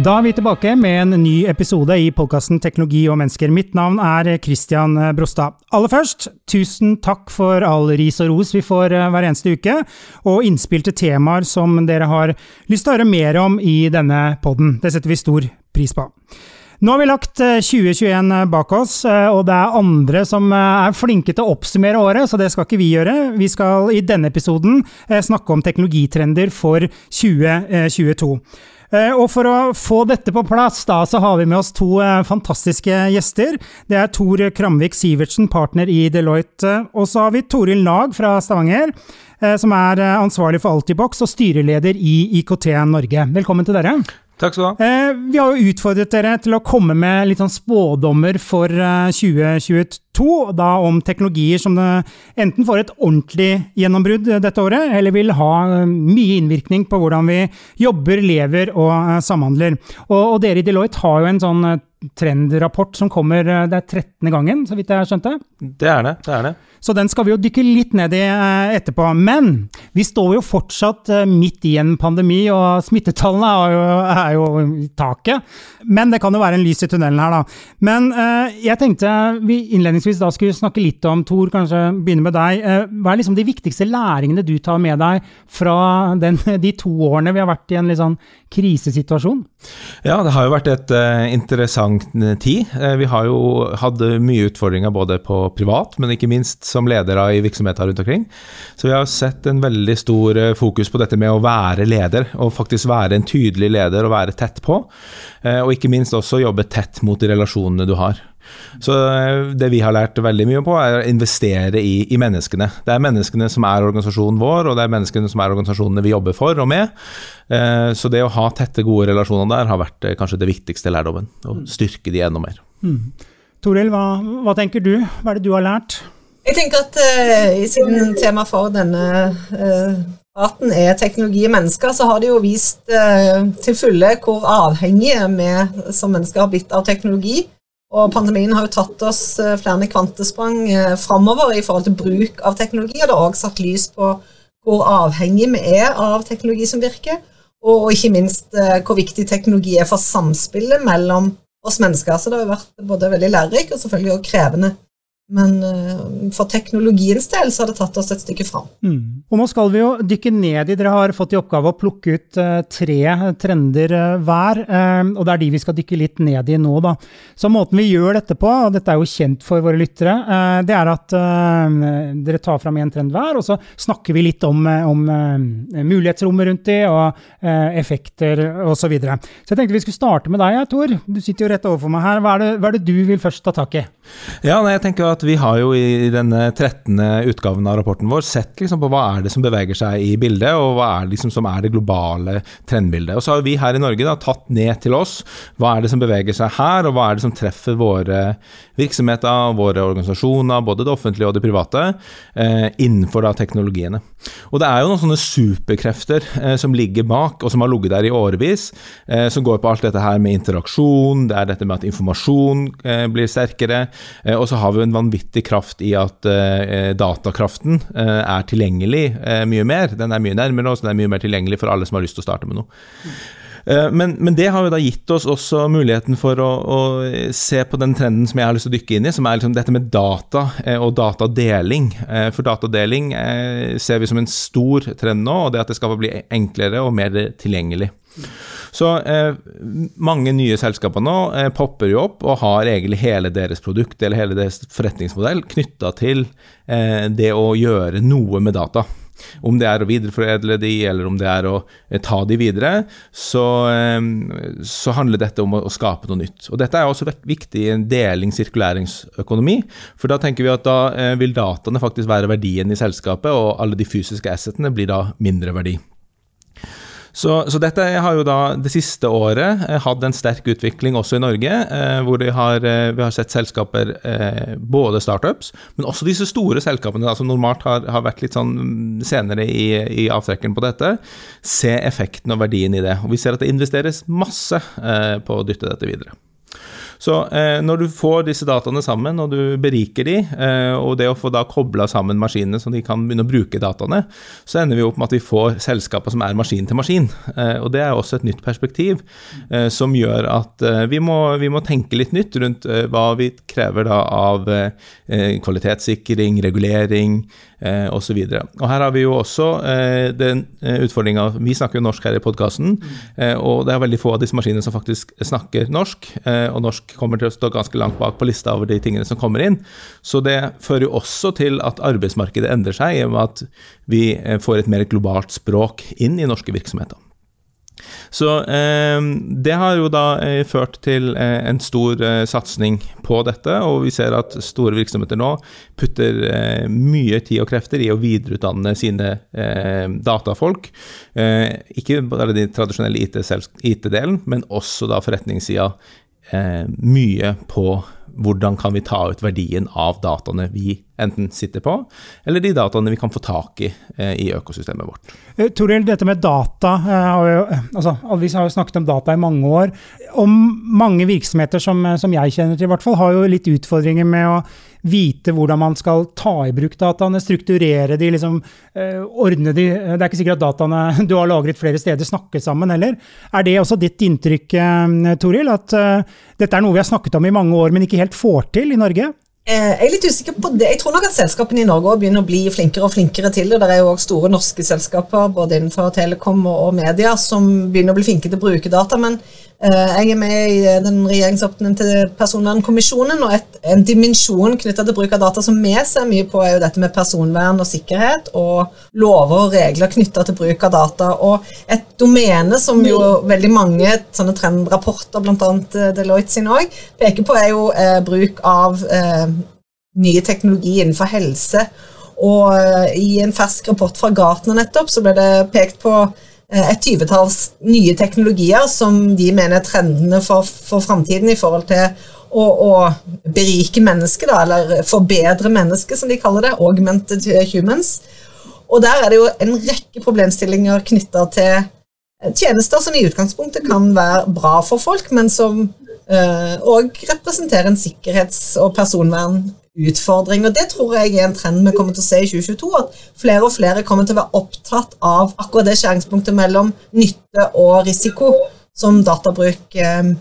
Da er vi tilbake med en ny episode i podkasten Teknologi og mennesker. Mitt navn er Christian Brostad. Aller først, tusen takk for all ris og ros vi får eh, hver eneste uke, og innspill til temaer som dere har lyst til å høre mer om i denne podden. Det setter vi stor pris på. Nå har vi lagt 2021 eh, bak oss, eh, og det er andre som er flinke til å oppsummere året, så det skal ikke vi gjøre. Vi skal i denne episoden snakke om teknologitrender for 2022. Eh, og for å få dette på plass, da, så har vi med oss to eh, fantastiske gjester. Det er Tor Kramvik Sivertsen, partner i Deloitte. Og så har vi Toril Nag fra Stavanger, eh, som er ansvarlig for Altibox og styreleder i IKT Norge. Velkommen til dere. Takk skal du ha. Vi har jo utfordret dere til å komme med litt sånn spådommer for 2022 da om teknologier som enten får et ordentlig gjennombrudd dette året, eller vil ha eh, mye innvirkning på hvordan vi jobber, lever og eh, samhandler. Og, og dere i Deloitte har jo en sånn eh, trendrapport som kommer Det er 13. gangen, så vidt jeg har skjønt det? Er det. det er det. Så den skal vi jo dykke litt ned i etterpå. Men vi står jo fortsatt midt i en pandemi, og smittetallene er jo, er jo i taket. Men det kan jo være en lys i tunnelen her, da. Men jeg tenkte vi innledningsvis da skulle snakke litt om, Tor, kanskje begynne med deg. Eh, hva er liksom de viktigste læringene du tar med deg fra den, de to årene vi har vært i en litt sånn krisesituasjon? Ja, det har jo vært et uh, interessant tid. Uh, vi har jo hatt mye utfordringer både på privat, men ikke minst som ledere i virksomheter rundt omkring. Så vi har sett en veldig stor uh, fokus på dette med å være leder, og faktisk være en tydelig leder og være tett på. Og ikke minst også jobbe tett mot de relasjonene du har. Så eh, det vi har lært veldig mye på, er å investere i, i, menneskene. Det er menneskene som er organisasjonen vår, og det er menneskene som er organisasjonene vi jobber for og med. Eh, så det å ha tette, gode relasjoner der har vært eh, kanskje det viktigste lærdommen. Å styrke de enda mer. Mm. Toril, hva, hva, tenker du? Hva er det du har lært? Jeg tenker at uh, Siden tema for denne uh, praten er teknologi og mennesker, så har det jo vist uh, til fulle hvor avhengige vi som mennesker har blitt av teknologi. Og pandemien har jo tatt oss eh, flere kvantesprang eh, framover i forhold til bruk av teknologi, og det har også satt lys på hvor avhengig vi er av teknologi som virker, og ikke minst eh, hvor viktig teknologi er for samspillet mellom oss mennesker. Så det har vært både veldig lærerikt og selvfølgelig også krevende men uh, for teknologiens del så har det tatt oss et stykke fram. Mm. Og nå skal vi jo dykke ned i Dere har fått i oppgave å plukke ut uh, tre trender uh, hver, og det er de vi skal dykke litt ned i nå. da. Så måten vi gjør dette på, og dette er jo kjent for våre lyttere, det er at dere tar fram en trend hver, og så snakker vi litt om, om mulighetsrommet rundt de, og effekter osv. Så, videre. så jeg tenkte vi skulle starte med deg, Tor. Du sitter jo rett overfor meg her. Hva er det, hva er det du vil først ta tak i? Ja, nei, jeg tenker at Vi har jo i denne 13. utgaven av rapporten vår sett liksom på hva er det som beveger seg i bildet, og hva er det liksom som er det globale trendbildet. Og Så har vi her i Norge da, tatt ned til oss hva er det som beveger seg her, og hva er det som treffer våre virksomheter, våre organisasjoner, både det offentlige og det private, eh, innenfor da teknologiene. Og Det er jo noen sånne superkrefter eh, som ligger bak, og som har ligget der i årevis, eh, som går på alt dette her med interaksjon, det er dette med at informasjon blir sterkere, og så har vi en vanvittig kraft i at datakraften er tilgjengelig mye mer. Den er mye nærmere oss, den er mye mer tilgjengelig for alle som har lyst til å starte med noe. Eh, men, men, det har jo da gitt oss også muligheten for å, å, se på den trenden som jeg har lyst til å dykke inn i, som er liksom dette med data eh, og datadeling. Eh, for datadeling ser vi som en stor trend nå, og det at det skal bli enklere og mer tilgjengelig. Så eh, mange nye selskaper nå eh, popper jo opp og har egentlig hele deres produkt eller hele deres forretningsmodell knytta til eh, det å gjøre noe med data. Om det er å videreforedle de, eller om det er å eh, ta de videre, så, eh, så handler dette om å, skape noe nytt. Og Dette er også viktig i en deling-sirkuleringsøkonomi, for da tenker vi at da eh, vil dataene faktisk være verdien i selskapet, og alle de fysiske assetene blir da mindre verdi. Så, så, dette har jo da det siste året eh, hatt en sterk utvikling også i Norge, eh, hvor har, eh, vi har sett selskaper, både startups, men også disse store selskapene da, som normalt har, har, vært litt sånn senere i, i avtrekken på dette, se effekten og verdien i det. Og vi ser at det investeres masse på å dytte dette videre. Så eh, når du får disse dataene sammen, og du beriker de, eh, og det å få da kobla sammen maskinene så de kan begynne å bruke dataene, så ender vi opp med at vi får selskaper som er maskin til maskin. Eh, og det er også et nytt perspektiv som gjør at vi må, vi, må, tenke litt nytt rundt hva vi krever da av kvalitetssikring, regulering, eh, osv. Her har vi jo også eh, den eh, utfordringa Vi snakker jo norsk her i podkasten, eh, og det er veldig få av disse maskinene som faktisk snakker norsk. Eh, og norsk kommer til å stå ganske langt bak på lista over de tingene som kommer inn. Så det fører jo også til at arbeidsmarkedet endrer seg, i og med at vi eh, får et mer globalt språk inn i norske virksomheter. Så eh, det har jo da eh, ført til eh, en stor eh, satsing på dette, og vi ser at store virksomheter nå putter eh, mye tid og krefter i å videreutdanne sine eh, datafolk. ikke bare de tradisjonelle IT-delen, men også da forretningssida mye på hvordan kan vi ta ut verdien av dataene vi enten sitter på, eller de dataene vi kan få tak i eh, i økosystemet vårt. Eh, Toril, dette med data, eh, altså Vi har jo snakket om data i mange år. Og mange virksomheter som, som jeg kjenner til, i hvert fall, har jo litt utfordringer med å vite hvordan man skal ta i bruk dataene, strukturere de, liksom, ordne de. Det er ikke sikkert at dataene du har lagret flere steder, snakker sammen heller. Er det også ditt inntrykk, Toril, at dette er noe vi har snakket om i mange år, men ikke helt får til i Norge? Eh, jeg er litt usikker på det. Jeg tror nok at selskapene i Norge begynner å bli flinkere og flinkere til det. Det er jo også store norske selskaper både innenfor telekom og media som begynner å bli flinke til å bruke data. Men Eh, jeg er med i eh, den regjeringsoppnevnte personvernkommisjonen, og et, en dimensjon knytta til bruk av data som vi ser mye på, er jo dette med personvern og sikkerhet, og lover og regler knytta til bruk av data. Og et domene som jo veldig mange sånne trendrapporter, bl.a. Eh, Deloitte sin òg, peker på, er jo eh, bruk av eh, nye teknologi innenfor helse. Og eh, i en fersk rapport fra Gartner nettopp så ble det pekt på Eh, et tyvetalls nye teknologier som de mener er trendene for, for framtiden i forhold til å, å berike mennesket, da, eller forbedre mennesket, som de kaller det. Augmented humans. Og der er det jo en rekke problemstillinger knytta til tjenester som i utgangspunktet kan være bra for folk, men som òg representere representerer en sikkerhets- og personvern utfordring. Og Det tror jeg er en trend vi kommer til å se i 2022. At flere og flere kommer til å være opptatt av akkurat det skjæringspunktet mellom nytte og risiko som databruk eh,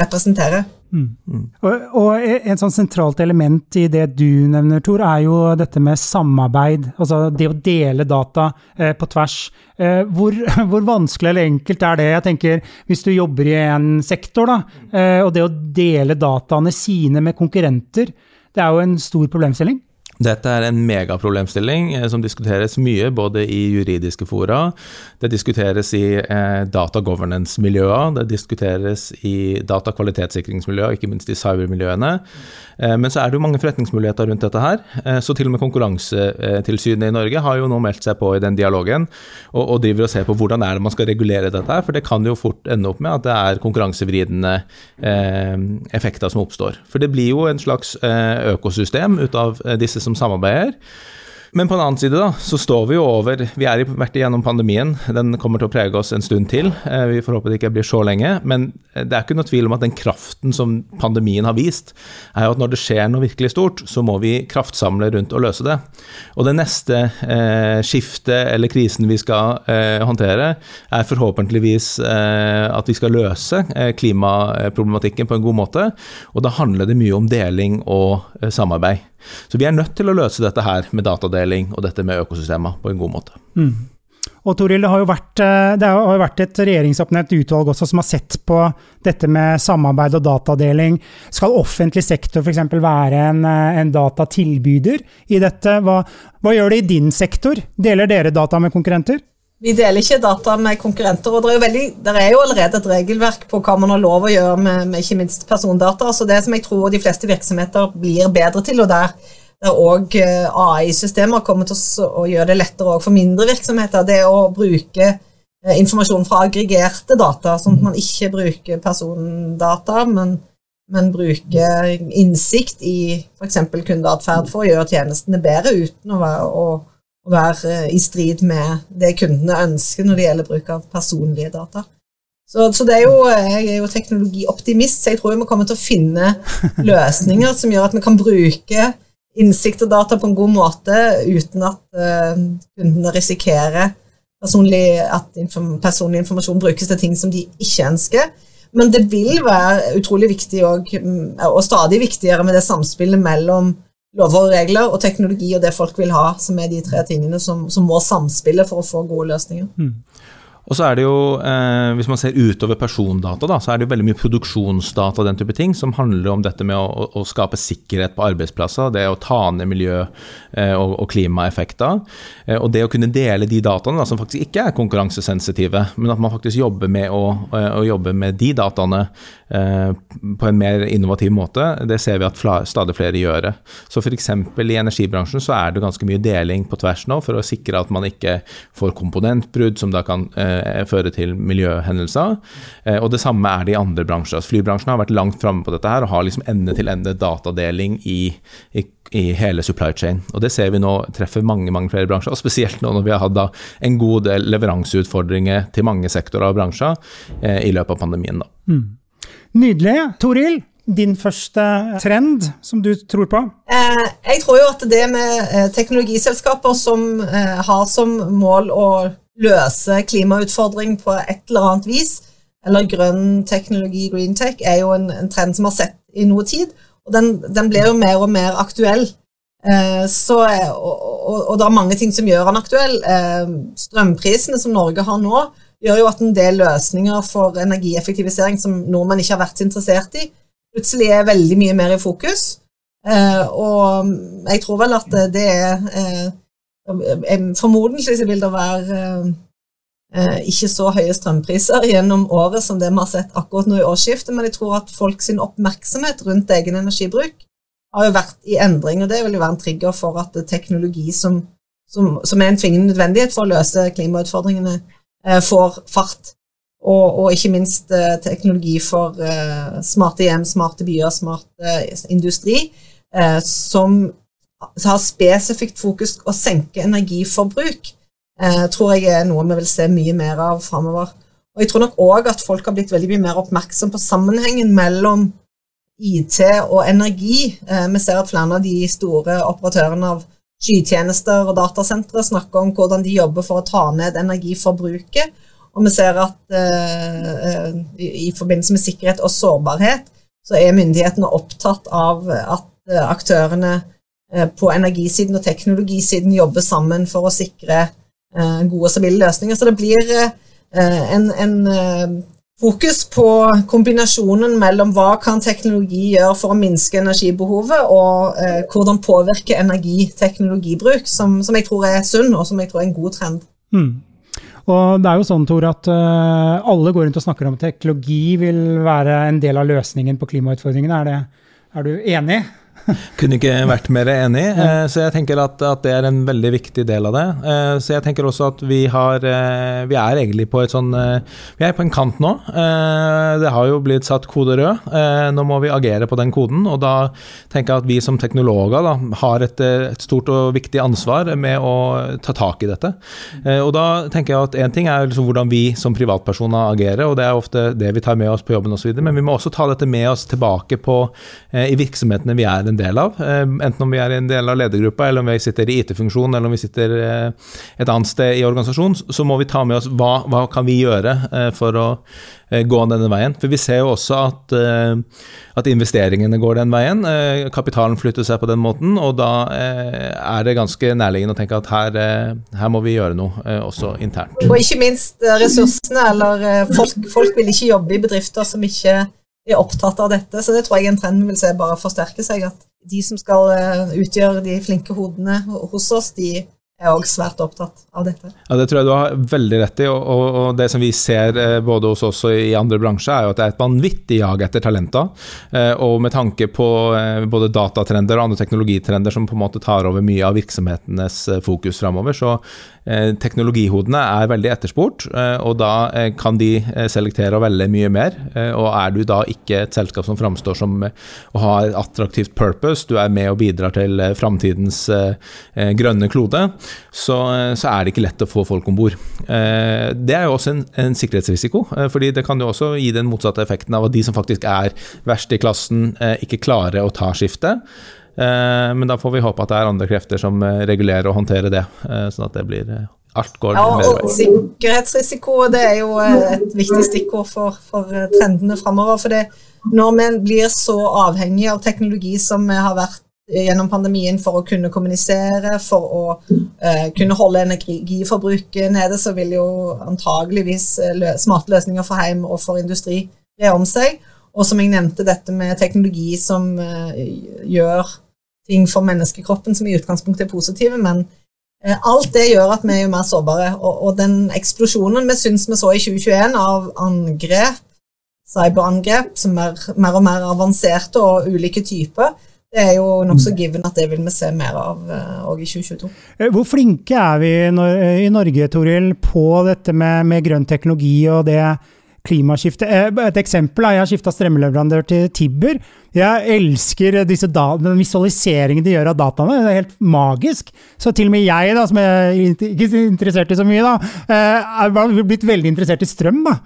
representerer. Mm. Mm. Og, og, En sånn sentralt element i det du nevner, Tor, er jo dette med samarbeid. Altså det å dele data eh, på tvers. Eh, hvor, hvor, vanskelig eller enkelt er det? Jeg tenker Hvis du jobber i en sektor, da, eh, og det å dele dataene sine med konkurrenter, det er jo en stor problemstilling. Dette er en megaproblemstilling eh, som diskuteres mye, både i juridiske fora, det diskuteres i eh, data governance-miljøer, det diskuteres i datakvalitetssikringsmiljøer, ikke minst i cybermiljøene. Eh, men så er det jo mange forretningsmuligheter rundt dette her. Eh, så til og med Konkurransetilsynet i Norge har jo nå meldt seg på i den dialogen, og, og driver og ser på hvordan er det man skal regulere dette her, for det kan jo fort ende opp med at det er konkurransevridende eh, effekter som oppstår. For det blir jo en slags økosystem ut av disse som samarbeider. Men på en annen side da, så står vi jo over Vi har vært igjennom pandemien. Den kommer til å prege oss en stund til. Eh, vi får håpe det ikke blir så lenge. Men det er ikke noe tvil om at den kraften som pandemien har vist, er jo at når det skjer noe virkelig stort, så må vi kraftsamle rundt og løse det. Og det neste eh, skiftet eller krisen vi skal eh, håndtere, er forhåpentligvis eh, at vi skal løse eh, klimaproblematikken på en god måte. Og da handler det mye om deling og eh, samarbeid. Så vi er nødt til å løse dette her med datadeling og dette med økosystemer på en god måte. Mm. Og Toril, det har jo vært, eh, har jo vært et regjeringsoppnevnt utvalg også som har sett på dette med samarbeid og datadeling. Skal offentlig sektor f.eks. være en, eh, en, datatilbyder i dette? Hva, hva gjør det i din sektor? Deler dere data med konkurrenter? Vi deler ikke data med konkurrenter. og det er, veldig, det er, jo allerede et regelverk på hva man har lov å gjøre med, med ikke minst persondata. så Det som jeg tror de fleste virksomheter blir bedre til, og der òg eh, AI-systemer kommer til å gjøre det lettere for mindre virksomheter, det er å bruke informasjon fra aggregerte data, sånn at man ikke bruker persondata, men, men bruker innsikt i f.eks. kundeatferd for å gjøre tjenestene bedre uten å være, å, å være, i strid med det kundene ønsker når det gjelder bruk av personlige data. Så, så er jo, jeg er jo teknologioptimist, så jeg tror vi kommer til å finne løsninger som gjør at vi kan bruke innsikt og data på en god måte uten at uh, kundene risikerer personlig, at inform, personlig informasjon brukes til ting som de ikke ønsker. Men det vil være utrolig viktig og, og stadig viktigere med det samspillet mellom lover og regler og teknologi og det folk vil ha, som er de tre tingene som, som må samspille for å få gode løsninger. Mm. Og så er det jo, eh, Hvis man ser utover persondata, da, så er det jo veldig mye produksjonsdata den type ting som handler om dette med å, å skape sikkerhet på arbeidsplasser, det å ta ned miljø- eh, og, og klimaeffekter. Eh, og det å kunne dele de dataene da, som faktisk ikke er konkurransesensitive, men at man faktisk jobber med å, eh, å jobbe med de dataene eh, på en mer innovativ måte, det ser vi at fla, stadig flere gjør. det. Så f.eks. i energibransjen så er det ganske mye deling på tvers nå for å sikre at man ikke får komponentbrudd som da kan eh, Eh, føre til miljøhendelser. Eh, og det samme er det i andre bransjer. Altså, flybransjen har vært langt framme på dette her og har liksom ende-til-ende datadeling i, i, i, hele supply chain. Og det ser vi nå treffer mange mange flere bransjer, og spesielt nå når vi har hatt en god del leveranseutfordringer til mange sektorer og bransjer eh, i løpet av pandemien. Da. Mm. Nydelig. Toril, din første trend som du tror på? Eh, jeg tror jo at det med teknologiselskaper som eh, har som mål å løse klimautfordring på et eller annet vis, eller grønn teknologi, green tech, er jo en, en trend som har sett i noe tid. Og den, den blir jo mer og mer aktuell. Eh, så, og, og, og, det er mange ting som gjør den aktuell. Eh, strømprisene som Norge har nå, gjør jo at en del løsninger for energieffektivisering som nordmenn ikke har vært interessert i, plutselig er veldig mye mer i fokus. Eh, og jeg tror vel at det er eh, Formodentlig vil det være eh, ikke så høye strømpriser gjennom året som det vi har sett akkurat nå i årsskiftet, men jeg tror at folks oppmerksomhet rundt egen energibruk har jo vært i endring, og det vil jo være en trigger for at teknologi som, som, som er en tvingende nødvendighet for å løse klimautfordringene, eh, får fart. Og, og, ikke minst eh, teknologi for eh, smarte hjem, smarte byer, smart eh, industri, eh, som har spesifikt fokus å senke energiforbruk, eh, tror jeg er noe vi vil se mye mer av framover. Og jeg tror nok òg at folk har blitt veldig mye mer oppmerksom på sammenhengen mellom IT og energi. Eh, vi ser at flere av de store operatørene av skytjenester og datasentre snakker om hvordan de jobber for å ta ned energiforbruket. Og vi ser at eh, i, i forbindelse med sikkerhet og sårbarhet så er myndighetene opptatt av at eh, aktørene Eh, på energisiden og teknologisiden jobber sammen for å sikre eh, gode og stabile løsninger. Så det blir eh, en, en fokus på kombinasjonen mellom hva kan teknologi gjøre for å minske energibehovet, og eh, hvordan påvirke energiteknologibruk, som, som, jeg tror er sunn, og som jeg tror er en god trend. Mm. Og det er jo sånn, Tor, at alle går rundt og snakker om at teknologi vil være en del av løsningen på klimautfordringene. Er, er du enig? Kunne ikke vært mer enig. Eh, så jeg tenker at, at, det er en veldig viktig del av det. Eh, så jeg tenker også at vi har eh, Vi er egentlig på et sånn Vi er på en kant nå. Det har jo blitt satt kode rød. Nå må vi agere på den koden, og da tenker jeg at vi som teknologer da, har et, et stort og viktig ansvar med å ta tak i dette. Og da tenker jeg at én ting er liksom hvordan vi som privatpersoner agerer, og det er ofte det vi tar med oss på jobben osv., men vi må også ta dette med oss tilbake på i virksomhetene vi er en del av. Eh, enten om vi er en del av ledergruppa, eller om vi sitter i IT-funksjon, eller om vi sitter eh, et annet sted i organisasjonen, så må vi ta med oss hva, hva kan vi gjøre eh, for å gå denne veien. For vi ser jo også at, at investeringene går den veien. Kapitalen flytter seg på den måten, og da er det ganske nærliggende å tenke at her, her må vi gjøre noe, også internt. Og ikke minst ressursene, eller folk, folk vil ikke jobbe i bedrifter som ikke er opptatt av dette. Så det tror jeg en trend vi vil se bare forsterke seg. At de som skal eh, utgjøre de flinke hodene hos oss, de er òg svært opptatt av dette. Ja, Det tror jeg du har veldig rett i. Og, og, og det som vi ser eh, både hos oss og i andre bransjer, er jo at det er et vanvittig jag etter talenter. Eh, og med tanke på eh, både datatrender og andre teknologitrender som på en måte tar over mye av virksomhetenes fokus framover, så teknologihodene er veldig etterspurt. Og da kan de selektere og velge mye mer. Og er du da ikke et selskap som framstår som å ha et attraktivt purpose, du er med og bidrar til framtidens grønne klode, så, så, er det ikke lett å få folk om bord. Eh, det er jo også en, en, sikkerhetsrisiko, eh, fordi det kan jo også gi den motsatte effekten av at de som faktisk er verst i klassen, eh, ikke klarer å ta skiftet. Men da får vi håpe at det er andre krefter som regulerer og håndterer det, sånn at det blir alt går ja, og Sikkerhetsrisiko det er jo et viktig stikkord for, for trendene framover. For det, når vi blir så avhengig av teknologi som vi har vært gjennom pandemien for å kunne kommunisere, for å uh, kunne holde energiforbruket nede, så vil jo antageligvis eh, lø smarte løsninger for heim og for industri bre om seg. Og som jeg nevnte, dette med teknologi som uh, gjør ting for menneskekroppen som i utgangspunktet er positive, men uh, alt det gjør at vi er jo mer sårbare. Og, og den eksplosjonen vi syns vi så i 2021 av angrep, cyberangrep, som er mer og mer avanserte og ulike typer, det er jo nokså given at det vil vi se mer av òg eh, i 2022. Eh, hvor flinke er vi i Norge Toril, på dette med, med grønn teknologi og det klimaskiftet? Eh, et eksempel er jeg har skifta strømleverandør til Tibber. Jeg elsker disse den visualiseringen de gjør av dataene. Det er helt magisk. Så til og med jeg, da, som er ikke interessert i så mye, da, er blitt veldig interessert i strøm. Da.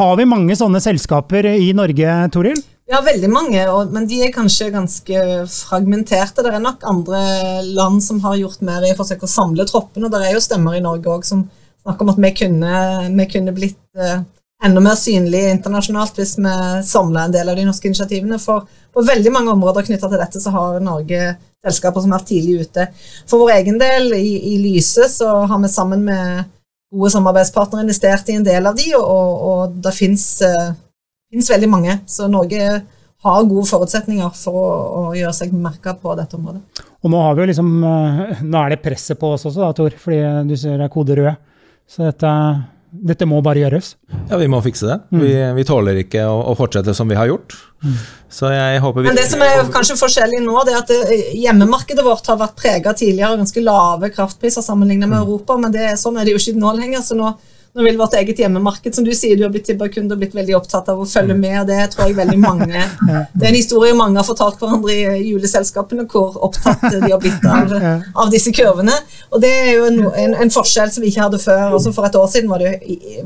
Har vi mange sånne selskaper i Norge, Toril? Ja, veldig mange, og, men de er kanskje ganske fragmenterte. Det er nok andre land som har gjort mer i å forsøke å samle troppene. Det er jo stemmer i Norge òg som snakker om at vi kunne, vi kunne blitt eh, enda mer synlige internasjonalt hvis vi samla en del av de norske initiativene. For på veldig mange områder knytta til dette så har Norge selskaper som har vært tidlig ute. For vår egen del, i, i Lyse, så har vi sammen med gode samarbeidspartnere investert i en del av de, og, og, og det fins uh, finnes veldig mange. Så Norge har gode forutsetninger for å, å gjøre seg merka på dette området. Og nå, har vi jo liksom, eh, nå er det presset på oss også, da, Tor, fordi du ser det er kode rød. Så dette, dette, må bare gjøres. Ja, vi må fikse det. Mm. Vi, vi, tåler ikke å, å, fortsette som vi har gjort. Mm. Så jeg håper vi Men det som er kanskje forskjellig nå, det er at eh, hjemmemarkedet vårt har vært prega tidligere av ganske lave kraftpriser sammenlignet med mm. Europa, men det, sånn er det jo ikke nå lenger. så nå nå vil vårt eget hjemmemarked, som du sier, du har blitt Tibber-kunde og blitt veldig opptatt av å følge med. og Det tror jeg veldig mange, det er en historie mange har fortalt hverandre i juleselskapene, hvor opptatt de har blitt av, av disse kurvene. Og Det er jo en, en, en, forskjell som vi ikke hadde før. altså For et år siden var det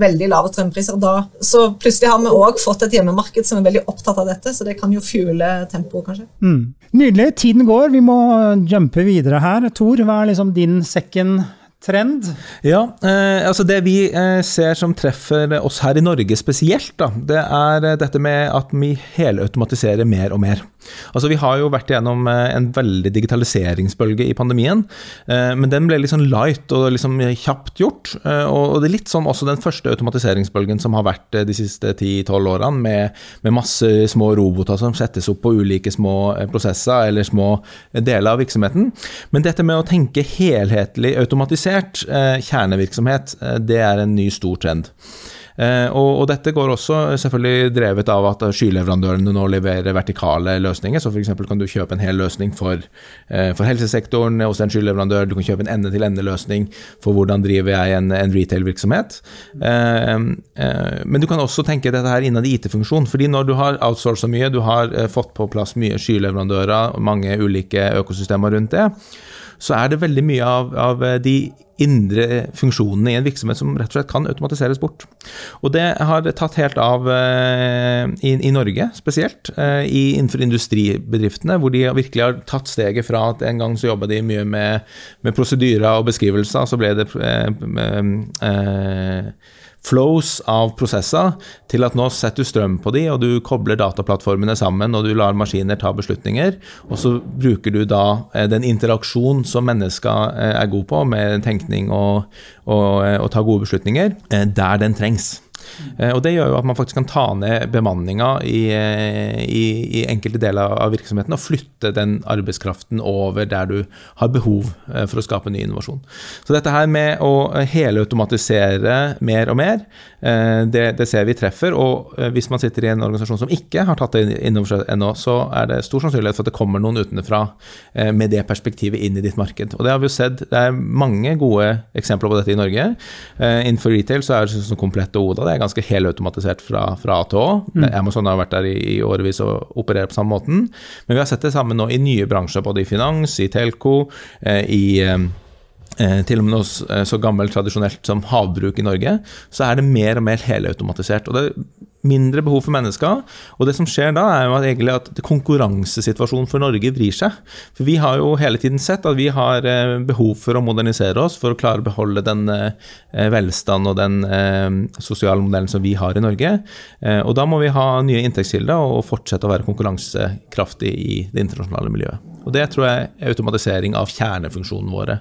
veldig lave strømpriser da. Så plutselig har vi òg fått et hjemmemarked som er veldig opptatt av dette, så det kan jo fuele tempoet, kanskje. Mm. Nydelig. Tiden går. Vi må jumpe videre her. Tor, hva er liksom din second trend? Ja, eh, altså det vi eh, ser som treffer oss her i Norge spesielt, da, det er eh, dette med at vi helautomatiserer mer og mer. Altså Vi har jo vært gjennom eh, en veldig digitaliseringsbølge i pandemien, eh, men den ble litt sånn light og liksom kjapt gjort. Og det er litt sånn også den første automatiseringsbølgen som har vært de siste 10-12 årene, med, med, masse små roboter som settes opp på ulike små prosesser eller små deler av virksomheten. Men dette med å tenke helhetlig automatisert kjernevirksomhet, det er en ny stor trend. Eh, og, dette går også selvfølgelig drevet av at skyleverandørene nå leverer vertikale løsninger. Så f.eks. kan du kjøpe en hel løsning for, eh, for helsesektoren hos en skyleverandør. Du kan kjøpe en ende-til-ende-løsning for hvordan driver jeg en, en retail-virksomhet. Eh, men du kan også tenke dette her innad i IT-funksjon. fordi når du har outsourcet mye, du har fått på plass mye skyleverandører, mange ulike økosystemer rundt det, så er det veldig mye av, av de indre funksjonene i en virksomhet som rett og slett kan automatiseres bort. Og det har tatt helt av uh, i, i, Norge spesielt, uh, i, innenfor industribedriftene, hvor de virkelig har tatt steget fra at en gang så jobba de mye med, med prosedyrer og beskrivelser, så ble det uh, flows av prosesser til at nå setter du strøm på de, og du kobler dataplattformene sammen, og du lar maskiner ta beslutninger. Og så bruker du da eh, den interaksjon som mennesker eh, er gode på, med tenkning og, og, eh, ta gode beslutninger, der den trengs. Eh, og Det gjør jo at man faktisk kan ta ned bemanninga i, eh, i, i enkelte deler av virksomheten og flytte den arbeidskraften over der du har behov eh, for å skape ny innovasjon. Så dette her med å helautomatisere mer og mer, det, det, ser vi treffer. Og hvis man sitter i en organisasjon som ikke har tatt det inn over seg ennå, så er det stor sannsynlighet for at det kommer noen utenfra med det perspektivet inn i ditt marked. Og det har vi jo sett. Det er mange gode eksempler på dette i Norge. Innenfor retail så er det sånn som Komplett og Oda. Det ganske helautomatisert fra, fra A til Å. Mm. Amazon har vært der i, i årevis og opererer på samme måten. Men vi har sett det samme nå i nye bransjer, både i finans, i telco, eh, i eh, eh til og med noe så gammelt tradisjonelt som havbruk i Norge, så er det mer og mer helautomatisert. Og det mindre behov for mennesker. Og det som skjer da, er jo at, egentlig at konkurransesituasjonen for Norge vrir seg. For vi har jo hele tiden sett at vi har eh, behov for å modernisere oss for å klare å beholde den eh, velstand og den eh, sosiale modellen som vi har i Norge. Og da må vi ha nye inntektskilder og fortsette å være konkurransekraftig i det internasjonale miljøet. Og det tror jeg automatisering av kjernefunksjonene våre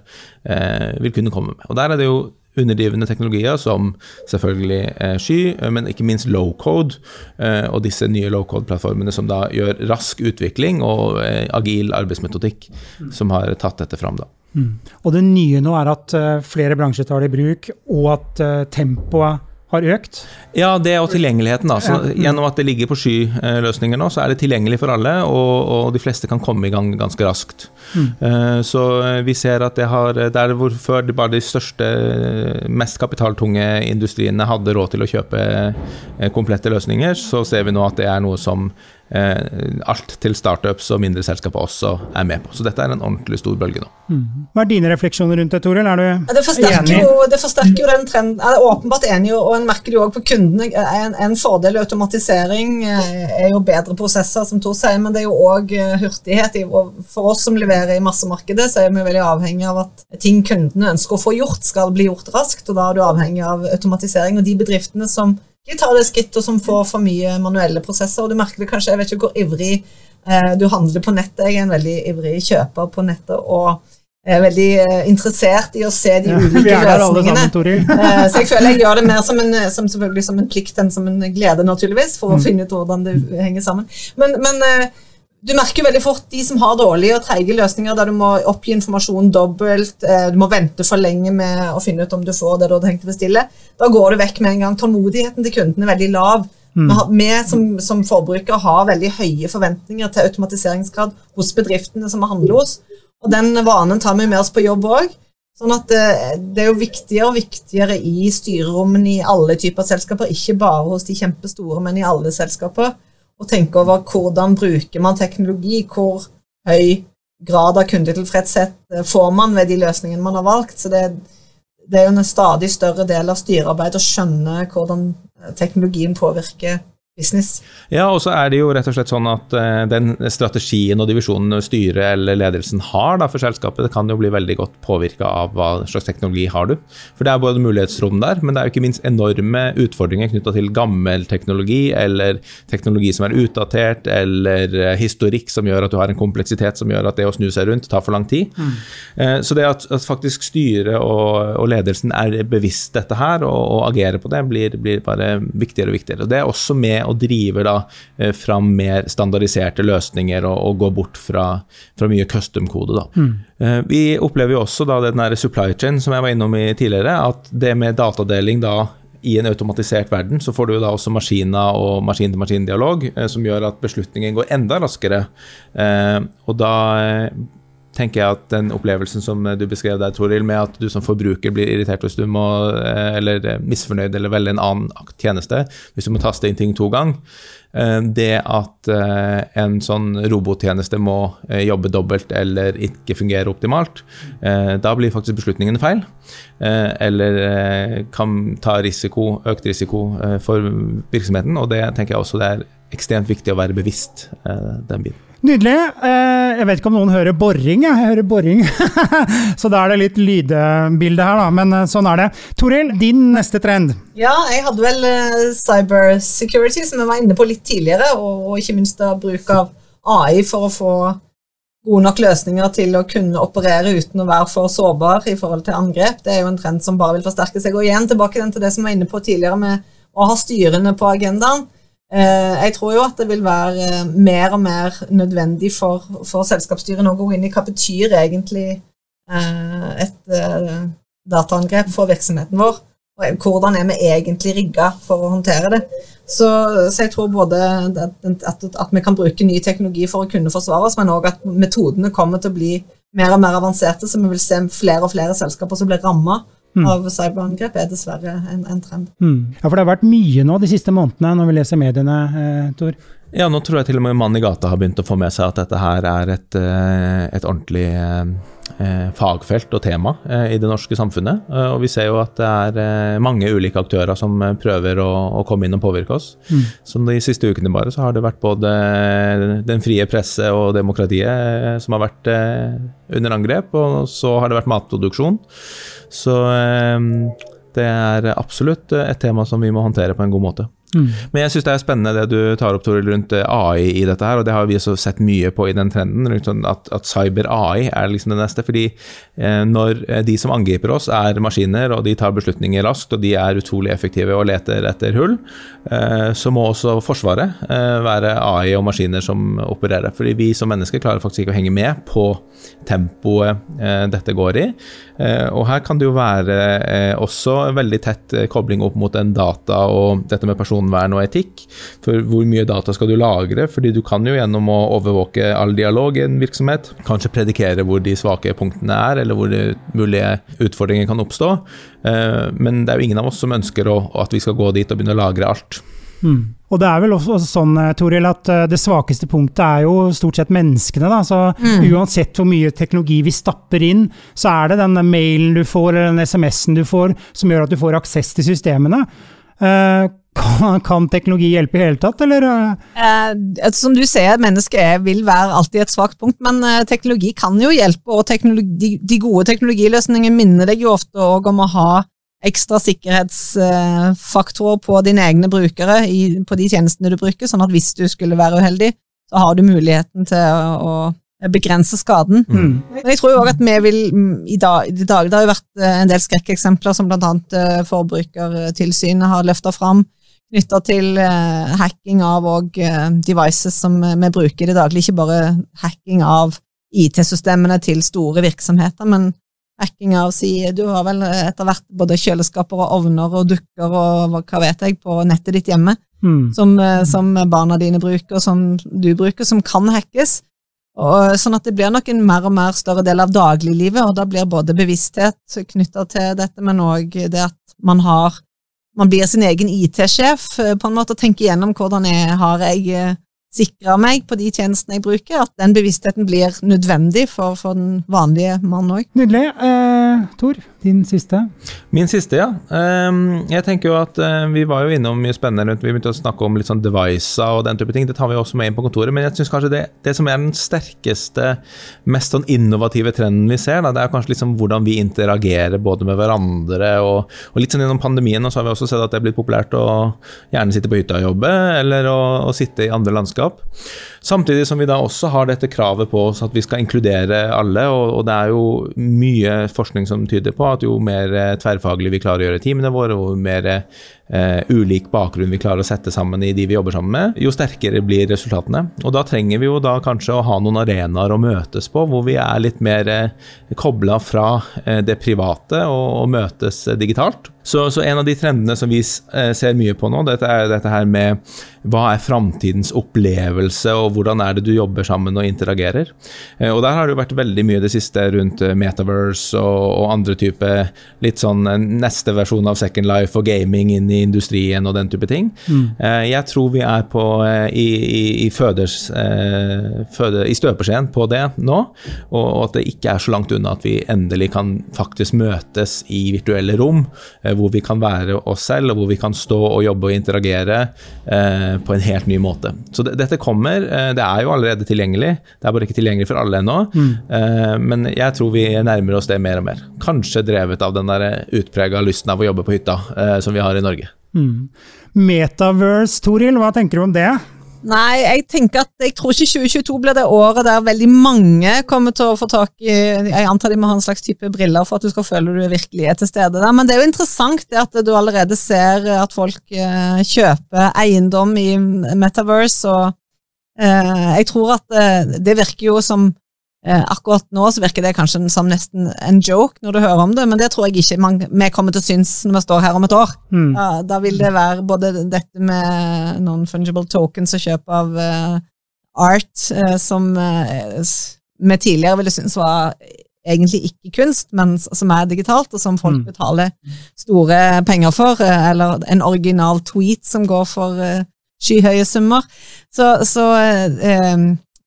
vil kunne komme med. Og der er det jo underdrivende teknologier som selvfølgelig eh, sky, eh, men ikke minst low code, eh, og disse nye low code-plattformene som da gjør rask utvikling og agil arbeidsmetodikk, som har tatt dette fram. da. Mm. Og det nye nå er at flere bransjer tar det i bruk, og at tempoet har økt? Ja, det og tilgjengeligheten. da. Så Gjennom at det ligger på skyløsninger nå, så er det tilgjengelig for alle, og, og de fleste kan komme i gang ganske raskt. Mm. Uh, så vi ser at det har Der hvor før det bare de største, mest kapitaltunge industriene hadde råd til å kjøpe eh, komplette løsninger, så ser vi nå at det er noe som eh, alt til startups og mindre selskaper også er med på. Så dette er en ordentlig stor bølge nå. Mm. Hva er dine refleksjoner rundt det, Toril? Er du ja, det enig? Jo, det forsterker jo den trenden. Jeg er åpenbart enig, og en merker det jo også på kundene. En, en fordel i automatisering eh, er jo bedre prosesser, som Tor sier, men det er jo òg eh, hurtighet. For oss som leverer i massemarkedet, så er vi veldig avhengig av at ting kundene ønsker å få gjort, skal bli gjort raskt, og da er du avhengig av automatisering. Og de bedriftene som ikke tar det skrittet som får for mye manuelle prosesser. og Du merker det kanskje, jeg vet ikke hvor ivrig eh, du handler på nettet. Jeg er en veldig ivrig kjøper på nettet og er veldig eh, interessert i å se de ja, ulike løsningene. Sammen, eh, så jeg føler jeg gjør det mer som en, som som en plikt enn som en glede, naturligvis, for å mm. finne ut hvordan det henger sammen. Men, men eh, du merker veldig fort de som har dårlige og treige løsninger, der du må oppgi informasjon dobbelt, eh, du må vente for lenge med å finne ut om du får det du hadde tenkt å bestille. Da går du vekk med en gang. Tålmodigheten til kunden er veldig lav. Mm. Vi som, som forbrukere har veldig høye forventninger til automatiseringsgrad hos bedriftene som vi handler hos, og den vanen tar vi med oss på jobb òg. Sånn at det, eh, det, er jo viktigere og viktigere i styrerommene i alle typer selskaper, ikke bare hos de kjempestore, men i alle selskaper og tenke over hvordan bruker man teknologi, hvor høy grad av kundetilfredshet eh, får man ved de løsningene man har valgt. Så det, det er jo en stadig større del av styrearbeidet å skjønne hvordan teknologien påvirker business. Ja, og så er det jo rett og slett sånn at uh, den strategien og divisjonen styret eller ledelsen har da, for selskapet, det kan jo bli veldig godt påvirka av hva slags teknologi har du. For det er både mulighetsrom der, men det er jo ikke minst enorme utfordringer knytta til gammel teknologi, eller teknologi som er utdatert, eller uh, historikk som gjør at du har en kompleksitet som gjør at det å snu seg rundt tar for lang tid. Mm. Uh, så det at, at faktisk styret og, og, ledelsen er bevisst dette her og, og agerer på det, blir, blir bare viktigere og viktigere. Og det er også med og driver da eh, fram mer standardiserte løsninger og, og går bort fra, fra mye custom-kode. Mm. Eh, vi opplever jo også da den supply chain som jeg var innom i tidligere, at det med datadeling da i en automatisert verden så får du da også maskiner og maskin-til-maskin-dialog eh, som gjør at beslutningen går enda raskere. og da tenker jeg at den opplevelsen som du beskrev der, Toril, med at du som forbruker blir irritert hvis du må, eh, eller eh, misfornøyd eller velge en annen tjeneste, hvis du må taste inn ting to ganger, eh, det at en sånn robottjeneste må jobbe dobbelt eller ikke fungere optimalt, da blir faktisk beslutningene feil. Eller kan ta risiko, økt risiko for virksomheten, og det tenker jeg også det er ekstremt viktig å være bevisst den biten. Nydelig. Eh, jeg vet ikke om noen hører boring. Jeg hører boring. Så da er det litt lydbilde her, da. Men eh, sånn er det. Toril, din neste trend? Ja, jeg hadde vel cybersecurity, cyber security, som jeg var inne på litt tidligere. Og ikke minst da bruk av AI for å få gode nok løsninger til å kunne operere uten å være for sårbar i forhold til angrep. Det er jo en trend som bare vil forsterke seg. Og igjen tilbake til det som jeg var inne på tidligere med å ha styrene på agendaen. Jeg tror jo at det vil være mer og mer nødvendig for, for selskapsstyrene å gå inn i hva betyr egentlig et dataangrep for virksomheten vår. Og hvordan er vi egentlig rigga for å håndtere det. Så, så jeg tror både at, at, vi kan bruke ny teknologi for å kunne forsvare oss, men òg at metodene kommer til å bli mer og mer avanserte, så vi vil se flere og flere selskaper som blir ramma mm. av cyberangrep, er dessverre en, en trend. Mm. Ja, for det har vært mye nå de siste månedene når vi leser mediene, eh, Tor? Ja, nå tror jeg til og med mannen i gata har begynt å få med seg at dette her er et, eh, et ordentlig eh, eh, fagfelt og tema i det norske samfunnet. Og vi ser jo at det er mange ulike aktører som prøver å, å, komme inn og påvirke oss. Mm. Som de siste ukene bare så har det vært både den frie presse og demokratiet som har vært under angrep, og så har det vært matproduksjon. Så det er absolutt et tema som vi må håndtere på en god måte. Mm. Men jeg syns det er spennende det du tar opp Toril, rundt eh, AI i dette her, og det har vi også sett mye på i den trenden. Sånn at, at cyber-AI er liksom det neste. fordi eh, når eh, de som angriper oss er maskiner, og de tar beslutninger raskt, og de er utrolig effektive og leter etter hull, eh, så må også Forsvaret eh, være AI og maskiner som opererer. fordi vi som mennesker klarer faktisk ikke å henge med på tempoet eh, dette går i. og her kan det jo være også veldig tett kobling opp mot en data og dette med personvern og etikk. For hvor mye data skal du lagre? Fordi du kan jo gjennom å overvåke all dialog i en virksomhet kanskje predikere hvor de svake punktene er, eller hvor mulige utfordringer kan oppstå. Eh, men det er jo ingen av oss som ønsker at vi skal gå dit og begynne å lagre alt. Mm. Og det er vel også sånn, eh, Toril, at eh, det svakeste punktet er jo stort sett menneskene. Da. Så mm. Uansett hvor mye teknologi vi stapper inn, så er det den mailen du får, eller den SMS-en du får, som gjør at du får aksess til systemene. Uh, kan, kan, teknologi hjelpe i hele tatt, eller? Eh, som du sier, mennesket vil være alltid et svakt punkt, men eh, teknologi kan jo hjelpe, og de, de, gode teknologiløsningene minner deg jo ofte òg om å ha ekstra sikkerhetsfaktorer på dine egne brukere i, på de tjenestene du bruker, sånn at hvis du skulle være uheldig, så har du muligheten til å, å begrense skaden. Mm. Men jeg tror jo òg at vi vil i dag, i dag, Det har jo vært eh, en del skrekkeksempler som annet eh, Forbrukertilsynet har løfta fram knytta til uh, hacking av og, uh, devices som vi bruker i det daglige. Ikke bare hacking av IT-systemene til store virksomheter, men hacking av si, Du har vel etter hvert både kjøleskaper og ovner og dukker og hva vet jeg på nettet ditt hjemme, mm. som, uh, som, barna dine bruker, og som du bruker, som kan hackes. Og, sånn at det blir nok en mer og mer større del av dagliglivet, og da blir både bevissthet knytta til dette, men òg det at man har man blir sin egen IT-sjef, eh, på en måte, og tenker gjennom hvordan jeg har jeg sikra meg på de tjenestene jeg bruker, at den bevisstheten blir nødvendig for, for den vanlige mann òg. Nydelig. Eh, Tor, din siste? Min siste, ja. Um, jeg tenker jo at uh, Vi var jo innom mye spennende rundt Vi begynte å snakke om litt sånn devices og den type ting. Det tar vi også med inn på kontoret. Men jeg syns kanskje det, det, som er den sterkeste, mest sånn innovative trenden vi ser, da, det er kanskje liksom hvordan vi interagerer både med hverandre og, og litt sånn gjennom pandemien. Og så har vi også sett at det er blitt populært å gjerne sitte på hytta og jobbe, eller å, å sitte i andre landskap. Samtidig som vi da også har dette kravet på oss at vi skal inkludere alle. Og, og det er jo mye forskning som tyder på at jo mer eh, tverrfaglig vi klarer å gjøre teamene våre, jo mer eh, ulik bakgrunn vi klarer å sette sammen i de vi jobber sammen med, jo sterkere blir resultatene. Og da trenger vi jo da kanskje å ha noen arenaer å møtes på, hvor vi er litt mer eh, kobla fra eh, det private og, og møtes digitalt. Så, så, en av de trendene som vi ser mye på nå, dette er dette her med hva er framtidens opplevelse, og hvordan er det du jobber sammen og interagerer. Og der har det jo vært veldig mye det siste rundt Metaverse og, og andre type litt sånn neste versjon av Second Life og gaming inn i industrien og den type ting. Mm. Jeg tror vi er på i, i, i, føders, føde, i støpeskjeen på det nå, og, og at det ikke er så langt unna at vi endelig kan faktisk møtes i virtuelle rom hvor vi kan være oss selv, og hvor vi kan stå og jobbe og interagere eh, på en helt ny måte. Så det, dette kommer. Eh, det er jo allerede tilgjengelig, det er bare ikke tilgjengelig for alle ennå. Mm. Eh, men jeg tror vi nærmer oss det mer og mer. Kanskje drevet av den der utprega lysten av å jobbe på hytta eh, som vi har i Norge. Mm. Metaverse, Toril, hva tenker du om det? Nei, jeg tenker at jeg tror ikke 2022 blir det året der veldig mange kommer til å få tak i Jeg antar de må ha en slags type briller for at du skal føle du virkelig er til stede der. Men det er jo interessant det at du allerede ser at folk uh, kjøper eiendom i Metaverse, og uh, jeg tror at uh, det virker jo som Eh, akkurat nå så virker det kanskje som nesten en joke når du hører om det, men det tror jeg ikke man, vi kommer til å synes når vi står her om et år. Mm. Ja, da vil det være både dette med non-fungible tokens og kjøp av uh, art uh, som uh, vi tidligere ville synes var egentlig ikke kunst, men som er digitalt, og som folk mm. betaler store penger for, eller en original tweet som går for skyhøye summer. Så, så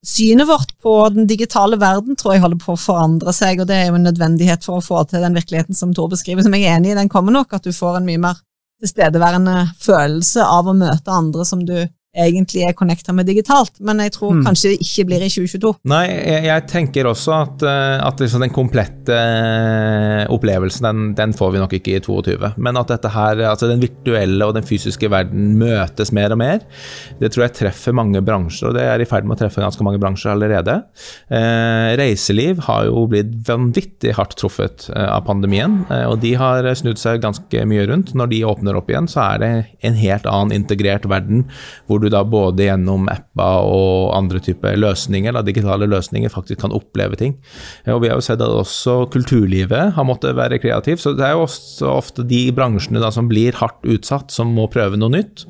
synet vårt på den digitale verden tror jeg holder på å forandre seg, og det er jo en nødvendighet for å få til den virkeligheten som Tor beskriver, som jeg er enig i. Den kommer nok, at du får en mye mer tilstedeværende følelse av å møte andre som du egentlig er connecta med digitalt, men jeg tror mm. kanskje det ikke blir i 2022. Nei, jeg, jeg tenker også at, eh, at liksom den komplette eh, opplevelsen, den, den, får vi nok ikke i 2022. Men at dette her, altså den virtuelle og den fysiske verden møtes mer og mer, det tror jeg treffer mange bransjer, og det er i ferd med å treffe ganske mange bransjer allerede. Eh, reiseliv har jo blitt vanvittig hardt truffet eh, av pandemien, og de har snudd seg ganske mye rundt. Når de åpner opp igjen, så er det en helt annen integrert verden hvor hvor du da både gjennom apper og andre typer løsninger, da, digitale løsninger, faktisk kan oppleve ting. Og Vi har jo sett at også kulturlivet har måttet være kreativt. Så det er jo ofte de bransjene da som blir hardt utsatt, som må prøve noe nytt.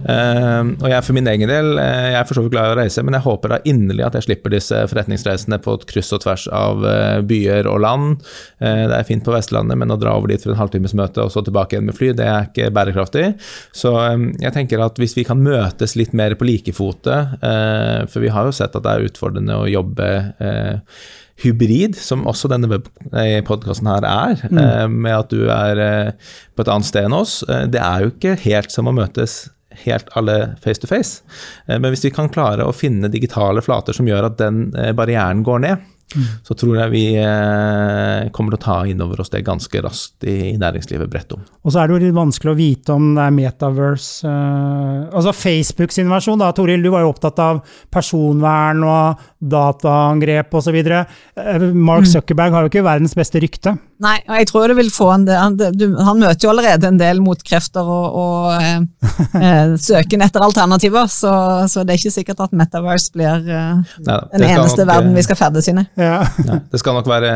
Uh, og jeg for min egen del, eh, jeg er for så vidt glad i å reise, men jeg håper da inderlig at jeg slipper disse forretningsreisene på et kryss og tvers av byer og land. Det er fint på Vestlandet, men å dra over dit for en halvtimes møte og så tilbake igjen med fly, det er ikke bærekraftig. Så jeg tenker at hvis vi kan møtes ses litt mer på like fote. Eh, for vi har jo sett at det er utfordrende å jobbe eh, hybrid, som også denne podkasten her er, mm. Eh, med at du er på et annet sted enn oss. Det er jo ikke helt som å møtes helt alle face to face. Men hvis vi kan klare å finne digitale flater som gjør at den barrieren går ned, Mm. så tror jeg vi eh, kommer til å ta inn over oss det ganske raskt i, næringslivet bredt om. Og så er det jo litt vanskelig å vite om det er metaverse uh, Altså Facebooks innovasjon, da, Toril, du var jo opptatt av personvern og dataangrep osv. Uh, Mark mm. Zuckerberg har jo ikke verdens beste rykte. Nei, og jeg tror det vil få en del Han, han møter jo allerede en del motkrefter og, og eh, søken etter alternativer, så, så, det er ikke sikkert at metaverse blir eh, Nei, den eneste nok, verden vi skal ferdes inn i. Ja. Ja, det skal nok være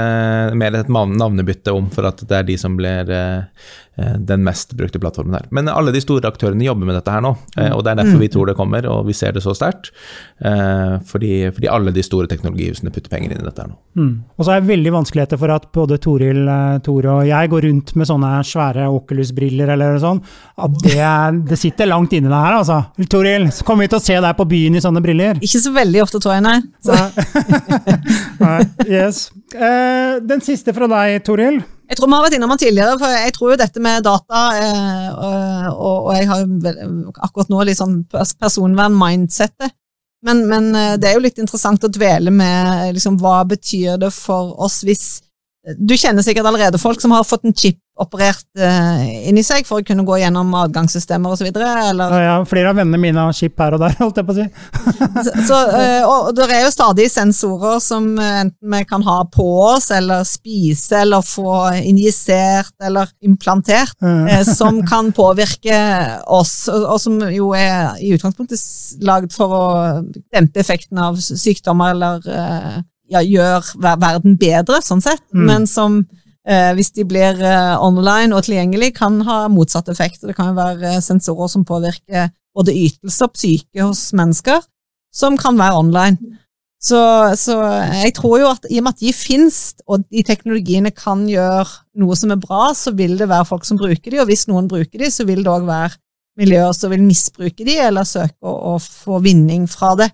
mer et navnebytte om for at det er de som blir eh, Eh, den mest brukte plattformen her. Men alle de store aktørene jobber med dette her nå, eh, og det er derfor vi mm. tror det kommer, og vi ser det så sterkt. Eh, fordi, fordi alle de store teknologihusene putter penger inn i dette her nå. Mm. Og så er det veldig vanskeligheter for at både Toril, Tore og jeg går rundt med sånne svære Oculus-briller eller sånn. At det, det, sitter langt inne deg her, altså. Toril, så kommer vi til å se deg på byen i sånne briller. Ikke så veldig ofte, tror jeg, nei. nei. yes. Den siste fra deg, Toril. Jeg tror vi har vært innom den tidligere, for jeg tror jo dette med data eh, og, og, jeg har akkurat nå litt sånn personvern-mindsettet. Men, men, eh, det er jo litt interessant å dvele med liksom, hva betyr det for oss hvis Du kjenner sikkert allerede folk som har fått en chip operert uh, inni seg for å kunne gå gjennom adgangssystemer osv.? Ja, ja, flere av vennene mine har chip her og der, holdt jeg på å si. så, så, uh, og det er jo stadig sensorer som enten vi kan ha på oss, eller spise, eller få injisert eller implantert, uh, som kan påvirke oss, og, og, som jo er i utgangspunktet lagd for å dempe effekten av sykdommer eller ja, gjøre verden bedre, sånn sett, mm. men som eh, hvis de blir eh, online og tilgjengelig, kan ha motsatt effekt. Det kan jo være eh, sensorer som påvirker både ytelse og psyke hos mennesker, som kan være online. Så, så, jeg tror jo at i og med at de finnes, og de teknologiene kan gjøre noe som er bra, så vil det være folk som bruker de, og hvis noen bruker de, så vil det òg være miljøer som vil misbruke de, eller søke å, å, få vinning fra det.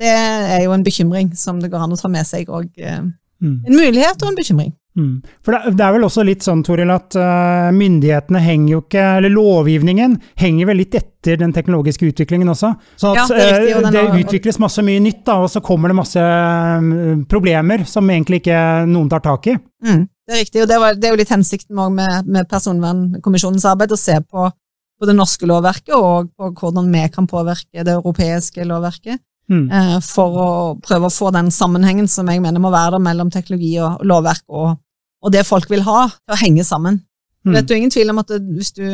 Det er jo en bekymring som det går an å ta med seg, eh, mm. en mulighet og en bekymring. Mm. For det, det, er vel også litt sånn, Toril, at uh, myndighetene henger jo ikke Eller lovgivningen henger vel litt etter den teknologiske utviklingen også. Så at ja, det, riktig, uh, det utvikles masse mye nytt, da, og så kommer det masse um, problemer som egentlig ikke noen tar tak i. Mm, det er riktig, og det, var, det, er jo litt hensikten med, med Personvernkommisjonens arbeid, å se på, på det norske lovverket og på hvordan vi kan påvirke det europeiske lovverket. Mm. Uh, For å prøve å få den sammenhengen som jeg mener må være mellom teknologi og lovverk og, og det folk vil ha, til å henge sammen. Mm. Er jo ingen tvil om at hvis du,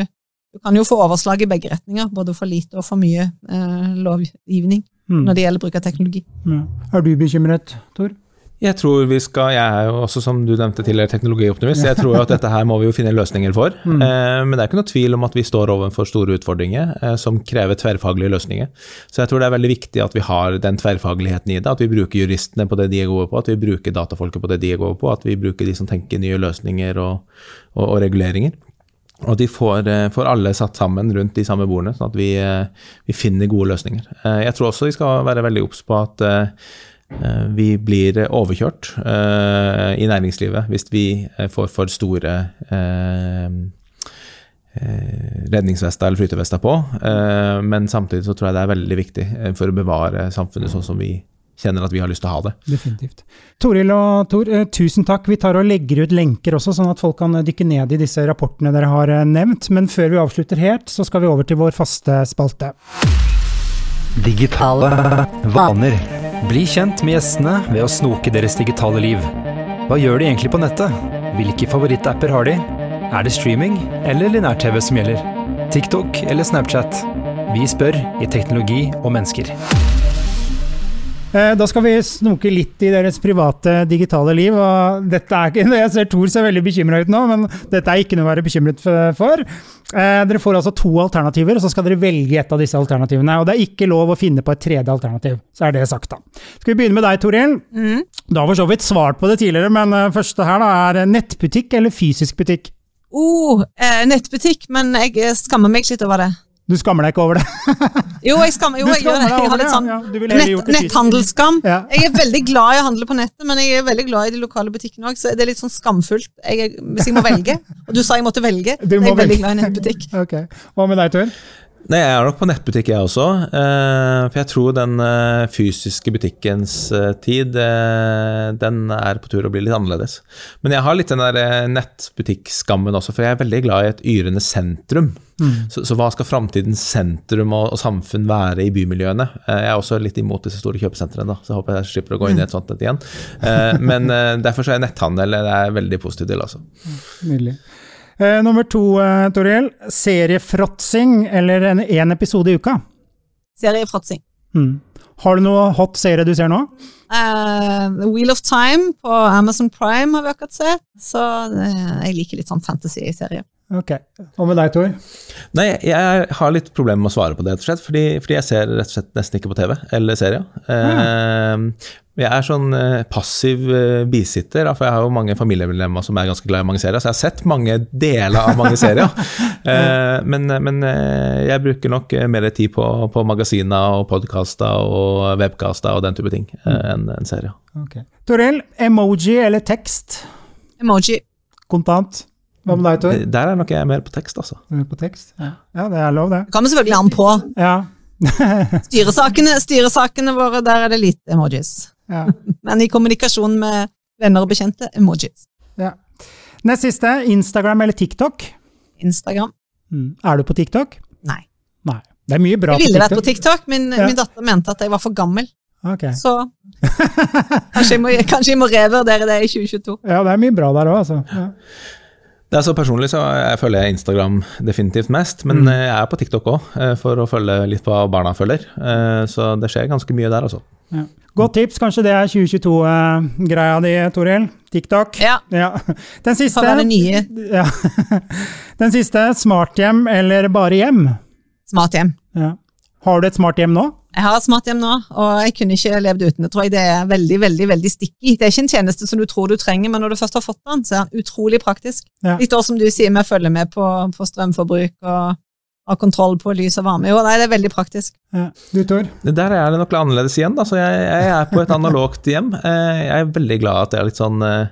du kan jo få overslag i begge retninger, både for lite og for mye eh, lovgivning Mm. når det gjelder bruk av teknologi. Ja. Er du bekymret, Tor? Jeg tror vi skal, jeg er jo også, som du nevnte tidligere, teknologioptimist. Jeg tror jo at dette her må vi jo finne løsninger for. Mm. Eh, men det er ikke noe tvil om at vi står overfor store utfordringer eh, som krever tverrfaglige løsninger. Så jeg tror det er veldig viktig at vi har den tverrfagligheten i det. At vi bruker juristene på det de er gode på, at vi bruker datafolket på det de er gode på, at vi bruker de som tenker nye løsninger og, og, og reguleringer. Og at vi får, eh, får alle satt sammen rundt de samme bordene, sånn at vi, eh, vi finner gode løsninger. Eh, Jeg tror også vi skal være veldig obs på at eh, vi blir overkjørt eh, i næringslivet hvis vi eh, får for store eh, eh, redningsvester eller flytevester på. Eh, Men samtidig så tror jeg det er veldig viktig eh, for å bevare samfunnet sånn som vi kjenner at vi har lyst til å ha det. Definitivt. Toril og Tor, eh, tusen takk. Vi tar og legger ut lenker også, sånn at folk kan eh, dykke ned i disse rapportene dere har eh, nevnt. Men før vi avslutter helt, så skal vi over til vår faste spalte. Digitale vaner. Bli kjent med gjestene ved å snoke deres digitale liv. Hva gjør de egentlig på nettet? Hvilke favorittapper har de? Er det streaming eller linær-TV som gjelder? TikTok eller Snapchat? Vi spør i Teknologi og mennesker. Eh, Da skal vi snoke litt i deres private digitale liv. og dette er ikke, Jeg ser Tor ser veldig bekymra ut nå, men dette er ikke noe å være bekymret for. Eh, Dere får altså to alternativer, og så skal dere velge et av disse alternativene. og Det er ikke lov å finne på et tredje alternativ. Så er det sagt, da. Skal vi begynne med deg, Toril? Mm. Du har for så vidt svart på det tidligere, men eh, første her da er nettbutikk eller fysisk butikk? Oh, eh, nettbutikk, men jeg skammer meg litt over det. Du skammer deg ikke over det? Jo, jeg skammer, jo, jeg gjør det. Jeg har litt sånn ja. Nett, netthandelsskam. Ja. Jeg er veldig glad i å handle på nettet, men jeg er veldig glad i de lokale butikkene òg, så det er litt sånn skamfullt jeg, hvis jeg må velge. Og du sa jeg måtte velge. Du må jeg er veldig glad i nettbutikk. Ok. Hva med deg, Tor? Nei, Jeg er nok på nettbutikk, jeg også. eh, For jeg tror den eh, fysiske butikkens eh, tid, den er på tur å bli litt annerledes. Men jeg har litt den der nettbutikkskammen også, for jeg er veldig glad i et yrende sentrum. Så, så hva skal framtidens sentrum og, og samfunn være i bymiljøene? Jeg er også litt imot disse store kjøpesentrene, da, så jeg håper jeg slipper å gå inn i et sånt et igjen. Eh, Men derfor så er netthandel det er jeg veldig positiv til, altså. Nydelig. Eh, nummer to, eh, Toriel. Seriefråtsing eller en, en episode i uka? Seriefråtsing. Mm. Har du noe hot serie du ser nå? Uh, The Wheel of Time på Amazon Prime har vi akkurat sett, så uh, jeg liker litt sånn fantasy-serier. Ok. Hva med deg, Tor? Nei, jeg har litt problemer med å svare på det, rett og slett, fordi, fordi jeg ser rett og slett nesten ikke på TV eller serier. Eh, jeg er sånn eh, passiv eh, bisitter, for jeg har jo mange familiemedlemmer som er ganske glad i mange serier, så jeg har sett mange deler av mange serier. Eh, men men jeg bruker nok mer tid på, på magasiner og podkaster og webcaster og den type ting eh, enn en serier. Okay. Toriel, emoji eller tekst? Emoji. Kontant? Hva med deg, Tor? Der er nok jeg mer på tekst, altså. På tekst? Ja. ja, det er lov, det. Det kommer selvfølgelig an på. Ja. Styresakene, styresakene våre, der er det lite emojis. ja. Men i kommunikasjon med venner og bekjente, emojis. ja. Nest siste, Instagram eller TikTok? Instagram. Mm. Er du på TikTok? Nei. Nei. Det er mye bra Jeg ville vært på på TikTok. men min, Ja. min datter mente at jeg var for gammel. Okay. Så kanskje jeg må, kanskje jeg må revurdere det i 2022. Ja, det er mye bra der òg, altså. Ja. Det er så Personlig så jeg følger jeg Instagram definitivt mest, men mm. jeg er på TikTok òg, for å følge litt hva barna følger. Eh, Så det skjer ganske mye der, altså. Ja. Godt tips, kanskje det er 2022-greia di, Toril. TikTok. Ja. Den siste, Kan være nye ja. Den siste, smarthjem eller bare hjem? smarthjem. Ja. Har du et smarthjem nå? Jeg har et smarthjem nå, og jeg kunne ikke levd uten det, tror jeg. Det er veldig, veldig veldig sticky. Det er ikke en tjeneste som du tror du trenger, men når du først har fått den, så er den utrolig praktisk. Ja. Litt også som du sier med å følge med på, på strømforbruk og ha kontroll på lys og varme. Jo, nei, det er veldig praktisk. Ja. Du, Tor? Der er det nok annerledes igjen. Da. Så jeg, jeg er på et analogt hjem. Eh, Jeg er veldig glad at det er litt sånn eh,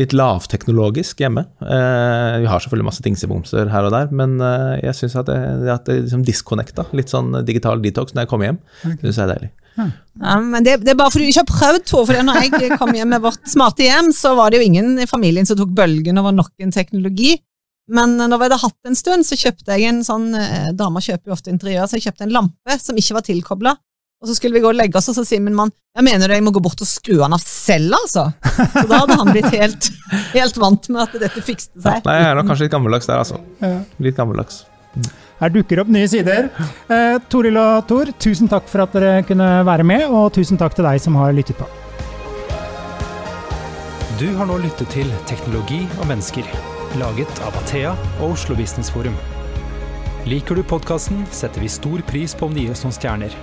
litt lavteknologisk hjemme. Eh, Vi har selvfølgelig masse dingsebomser her og der, men eh, jeg syns at det, at det liksom disconnecta. Litt sånn digital detox når jeg kommer hjem. Det syns jeg er deilig. Ja, men det, det er bare fordi du ikke har prøvd, Tor. For når jeg kom hjem med vårt smarte hjem, så var det jo ingen i familien som tok bølgen over noen teknologi. Men når vi hadde hatt en stund, så kjøpte jeg en sånn eh, Damer kjøper jo ofte interiør, så jeg kjøpte en lampe som ikke var tilkobla. Og så skulle vi gå og legge oss, og så sier min mann jeg mener du jeg må gå bort og skru han av selv, altså? Så da hadde han blitt helt, helt vant med at dette fikste seg. Nei, jeg er nok kanskje litt gammeldags der, altså. Litt gammeldags. Her dukker opp nye sider. Eh, Toril og Tor, tusen takk for at dere kunne være med, og tusen takk til deg som har lyttet på. Du har nå lyttet til Teknologi og mennesker, laget av Athea og Oslo Business Forum. Liker du podkasten, setter vi stor pris på om du gir oss noen stjerner.